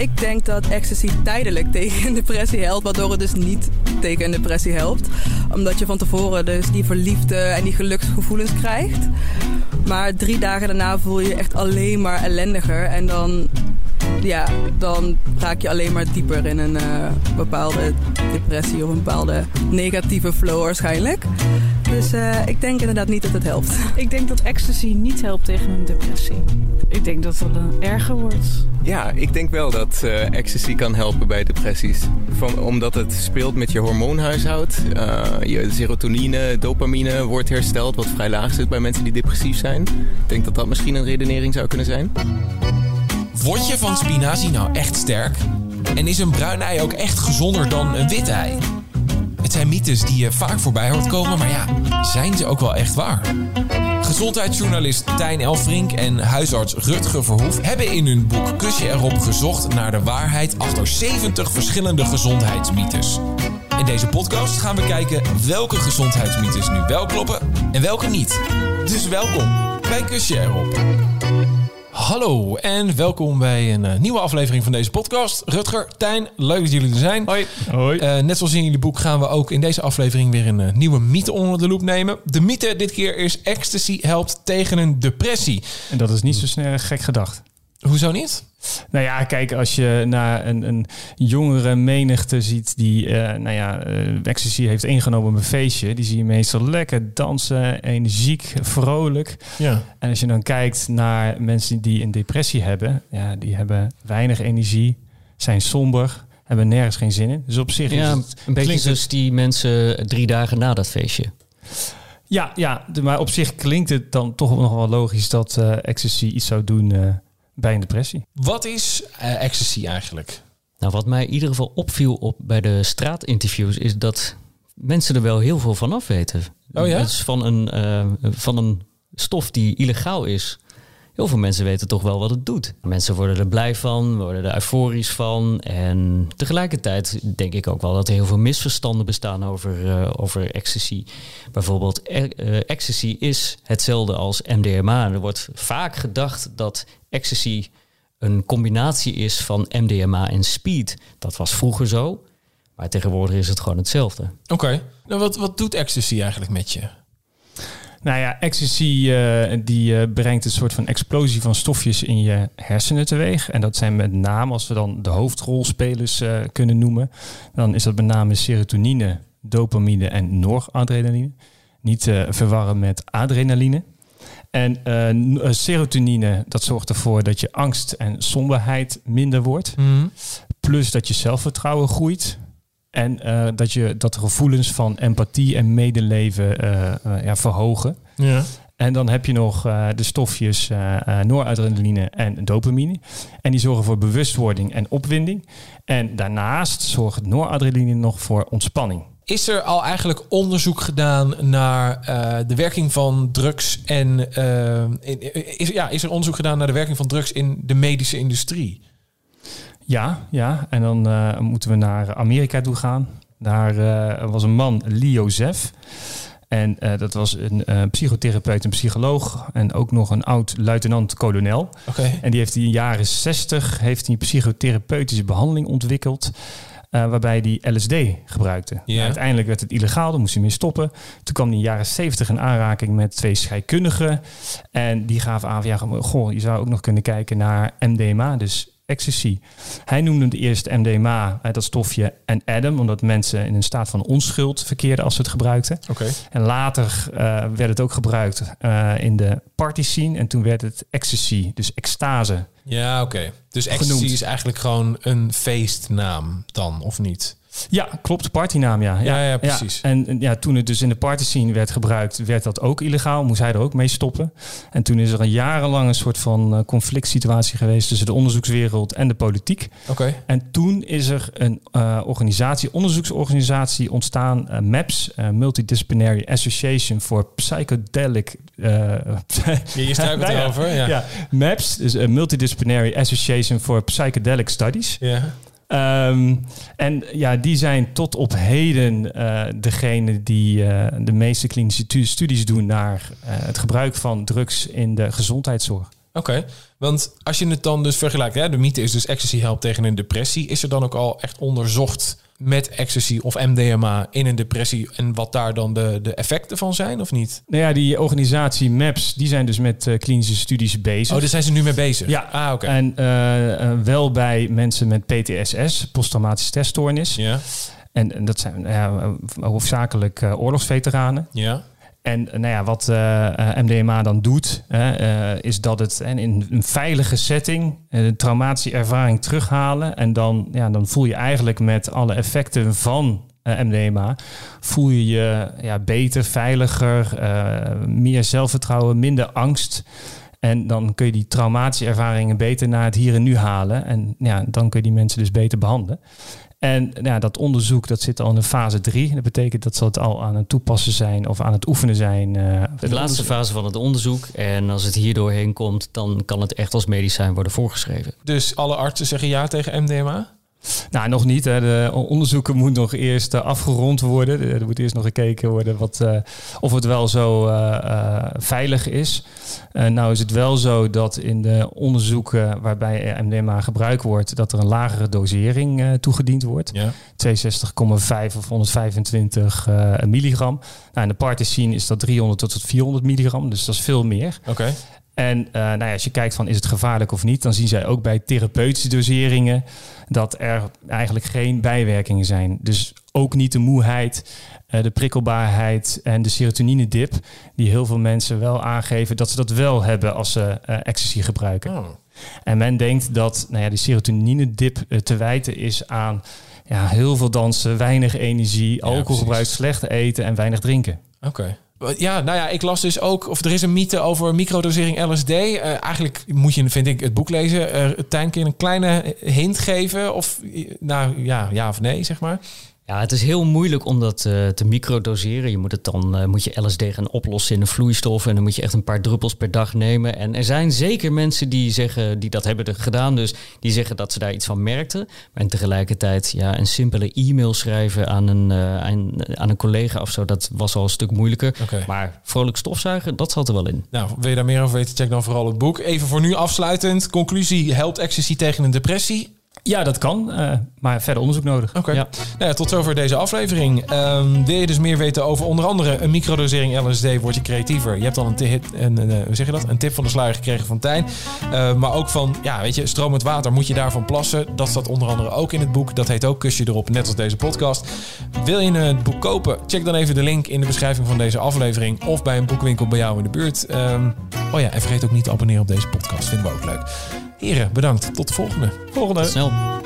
Ik denk dat ecstasy tijdelijk tegen een depressie helpt, waardoor het dus niet tegen een depressie helpt. Omdat je van tevoren dus die verliefde en die geluksgevoelens krijgt. Maar drie dagen daarna voel je je echt alleen maar ellendiger. En dan, ja, dan raak je alleen maar dieper in een eh, bepaalde depressie of een bepaalde negatieve flow waarschijnlijk. Dus eh, ik denk inderdaad niet dat het helpt. Ik denk dat ecstasy niet helpt tegen een depressie. Ik denk dat het dan erger wordt. Ja, ik denk wel dat eh, ecstasy kan helpen bij depressies. Van, omdat het speelt met je hormoonhuishoud. Uh, je serotonine, dopamine wordt hersteld, wat vrij laag zit bij mensen die depressief zijn. Ik denk dat dat misschien een redenering zou kunnen zijn. Word je van spinazie nou echt sterk? En is een bruin ei ook echt gezonder dan een wit ei? Het zijn mythes die je vaak voorbij hoort komen, maar ja, zijn ze ook wel echt waar? Gezondheidsjournalist Tijn Elfrink en huisarts Rutger Verhoef hebben in hun boek Kusje erop gezocht naar de waarheid achter 70 verschillende gezondheidsmythes. In deze podcast gaan we kijken welke gezondheidsmythes nu wel kloppen en welke niet. Dus welkom bij Kusje erop. Hallo en welkom bij een uh, nieuwe aflevering van deze podcast. Rutger, Tijn, leuk dat jullie er zijn. Hoi. Hoi. Uh, net zoals in jullie boek gaan we ook in deze aflevering weer een uh, nieuwe mythe onder de loep nemen. De mythe dit keer is ecstasy helpt tegen een depressie. En dat is niet zo snel gek gedacht. Hoezo niet? Nou ja, kijk, als je naar een, een jongere menigte ziet die, uh, nou ja, uh, ecstasy heeft ingenomen op een feestje, die zie je meestal lekker dansen, energiek, vrolijk. Ja. En als je dan kijkt naar mensen die een depressie hebben, ja, die hebben weinig energie, zijn somber, hebben nergens geen zin in. Dus op zich ja, is het, een beetje zoals die mensen drie dagen na dat feestje. Ja, ja, maar op zich klinkt het dan toch nog wel logisch dat uh, ecstasy iets zou doen uh, bij een depressie. Wat is uh, ecstasy eigenlijk? Nou, wat mij in ieder geval opviel op, bij de straatinterviews is dat mensen er wel heel veel van af weten. Oh ja? Het is van een, uh, van een stof die illegaal is. Heel veel mensen weten toch wel wat het doet. Mensen worden er blij van, worden er euforisch van. En tegelijkertijd denk ik ook wel dat er heel veel misverstanden bestaan over, uh, over ecstasy. Bijvoorbeeld, uh, ecstasy is hetzelfde als MDMA. Er wordt vaak gedacht dat ecstasy een combinatie is van MDMA en speed. Dat was vroeger zo, maar tegenwoordig is het gewoon hetzelfde. Oké, okay. nou, wat, wat doet ecstasy eigenlijk met je? Nou ja, ecstasy uh, die uh, brengt een soort van explosie van stofjes in je hersenen teweeg. En dat zijn met name, als we dan de hoofdrolspelers uh, kunnen noemen, dan is dat met name serotonine, dopamine en noradrenaline. Niet te verwarren met adrenaline. En uh, serotonine, dat zorgt ervoor dat je angst en somberheid minder wordt. Mhm. Mm. Plus dat je zelfvertrouwen groeit. En uh, dat je dat gevoelens van empathie en medeleven uh, ja, verhogen. Ja. En dan heb je nog de stofjes noradrenaline en dopamine. En die zorgen voor bewustwording en opwinding. En daarnaast zorgt noradrenaline nog voor ontspanning. Is er al eigenlijk onderzoek gedaan naar uh, de werking van drugs en uh, is, ja, is er onderzoek gedaan naar de werking van drugs in de medische industrie? Ja, ja. En dan uh, moeten we naar Amerika toe gaan. Daar was een man, Lee Joseph. En dat was een psychotherapeut en psycholoog. En ook nog een oud luitenant-kolonel. Okay. En die heeft in de jaren 60 heeft hij psychotherapeutische behandeling ontwikkeld. Uh, waarbij hij LSD gebruikte. Nou, uiteindelijk werd het illegaal, daar moest hij mee stoppen. Toen kwam hij in de jaren 70 in aanraking met twee scheikundigen. En die gaven aan van, ja, goh, je zou ook nog kunnen kijken naar MDMA, dus ecstasy. Hij noemde de eerste MDMA, dat stofje, en Adam, omdat mensen in een staat van onschuld verkeerden als ze het gebruikten. Okay. En later uh, werd het ook gebruikt uh, in de party scene en toen werd het ecstasy, dus extase. Ja, oké. Okay. Dus ecstasy genoemd. is eigenlijk gewoon een feestnaam dan, of niet? Ja, klopt, partynaam, ja. Ja, ja, precies. En en ja, toen het dus in de party scene werd gebruikt, werd dat ook illegaal. Moest hij er ook mee stoppen. En toen is er een jarenlang een soort van eh, conflict situatie geweest tussen de onderzoekswereld en de politiek. Oké. En toen is er een eh, organisatie, onderzoeksorganisatie ontstaan, eh, MAPS, Multidisciplinary Association for Psychedelic. Je, struikelt Nou erover. Ja. ja, MAPS, dus een Multidisciplinary Association for Psychedelic Studies. Ja. Ehm, en ja, die zijn tot op heden eh, degene die eh, de meeste klinische tu- studies doen naar eh, het gebruik van drugs in de gezondheidszorg. Oké, want als je het dan dus vergelijkt, hè, de mythe is dus ecstasy helpt tegen een depressie. Is er dan ook al echt onderzocht met ecstasy of MDMA in een depressie en wat daar dan de, de effecten van zijn of niet? Nou ja, die organisatie MAPS, die zijn dus met eh, klinische studies bezig. Oh, daar zijn ze nu mee bezig? Ja. Ah, oké. En eh, eh, wel bij mensen met PTSS, posttraumatische stressstoornis. Ja, En, en dat zijn ja, hoofdzakelijk oorlogsveteranen. ja. En eh, nou ja, wat eh, eh, MDMA dan doet, is dat het en in een veilige setting de traumatische ervaring terughalen. En dan, ja, dan voel je eigenlijk met alle effecten van MDMA, voel je je ja, beter, veiliger, meer zelfvertrouwen, minder angst. En dan kun je die traumatische ervaringen beter naar het hier en nu halen. En ja, dan kun je die mensen dus beter behandelen. En ja, dat onderzoek dat zit al in de fase 3. Dat betekent dat ze het al aan het toepassen zijn of aan het oefenen zijn. eh, De laatste fase van het onderzoek. En als het hier doorheen komt, dan kan het echt als medicijn worden voorgeschreven. Dus alle artsen zeggen ja tegen MDMA? Nou, nog niet. Hè. De onderzoeken moet nog eerst eh, afgerond worden. Er moet eerst nog gekeken worden wat, eh, of het wel zo eh, veilig is. Nou is het wel zo dat in de onderzoeken waarbij MDMA gebruikt wordt, dat er een lagere dosering toegediend wordt. Ja. 62,5 of 125 eh, milligram. Nou, in de party scene is dat 300 tot 400 milligram, dus dat is veel meer. Oké. En eh, nou ja, als je kijkt van is het gevaarlijk of niet, dan zien zij ook bij therapeutische doseringen dat er eigenlijk geen bijwerkingen zijn. Dus ook niet de moeheid, eh, de prikkelbaarheid en de serotonine-dip, die heel veel mensen wel aangeven dat ze dat wel hebben als ze eh, ecstasy gebruiken. Oh. En men denkt dat nou ja, die serotonine-dip te wijten is aan ja, heel veel dansen, weinig energie, alcoholgebruik, slecht eten en weinig drinken. Oké. Ja, nou ja, ik las dus ook, of er is een mythe over microdosering LSD. Eh, eigenlijk moet je, vind ik, het boek lezen. Uh, Tijn, kun je een kleine hint geven? Of, nou ja, ja of nee, zeg maar. Ja, het is heel moeilijk om dat uh, te microdoseren. Je moet het dan uh, moet je LSD gaan oplossen in een vloeistof en dan moet je echt een paar druppels per dag nemen. En er zijn zeker mensen die zeggen die dat hebben gedaan, dus die zeggen dat ze daar iets van merkten. Maar tegelijkertijd, ja, een simpele e-mail schrijven aan een, uh, aan, aan, een collega of zo, dat was al een stuk moeilijker. Okay. Maar vrolijk stofzuigen, dat zat er wel in. Nou, wil je daar meer over weten? Check dan vooral het boek. Even voor nu afsluitend. Conclusie: helpt ecstasy tegen een depressie? Ja, dat kan, uh, maar verder onderzoek nodig. Oké. Okay. Ja. Nou ja, tot zover deze aflevering. Um, wil je dus meer weten over onder andere een microdosering LSD, word je creatiever. Je hebt al een, tip, een, een, een, hoe zeg je dat? een tip van de sluier gekregen van Tijn. Uh, maar ook van, ja, weet je, stromend water, moet je daarvan plassen? Dat staat onder andere ook in het boek. Dat heet ook Kusje erop, net als deze podcast. Wil je het boek kopen? Check dan even de link in de beschrijving van deze aflevering of bij een boekwinkel bij jou in de buurt. Um, oh ja, en vergeet ook niet te abonneren op deze podcast. Vinden we ook leuk. Heren, bedankt. Tot de volgende. Volgende.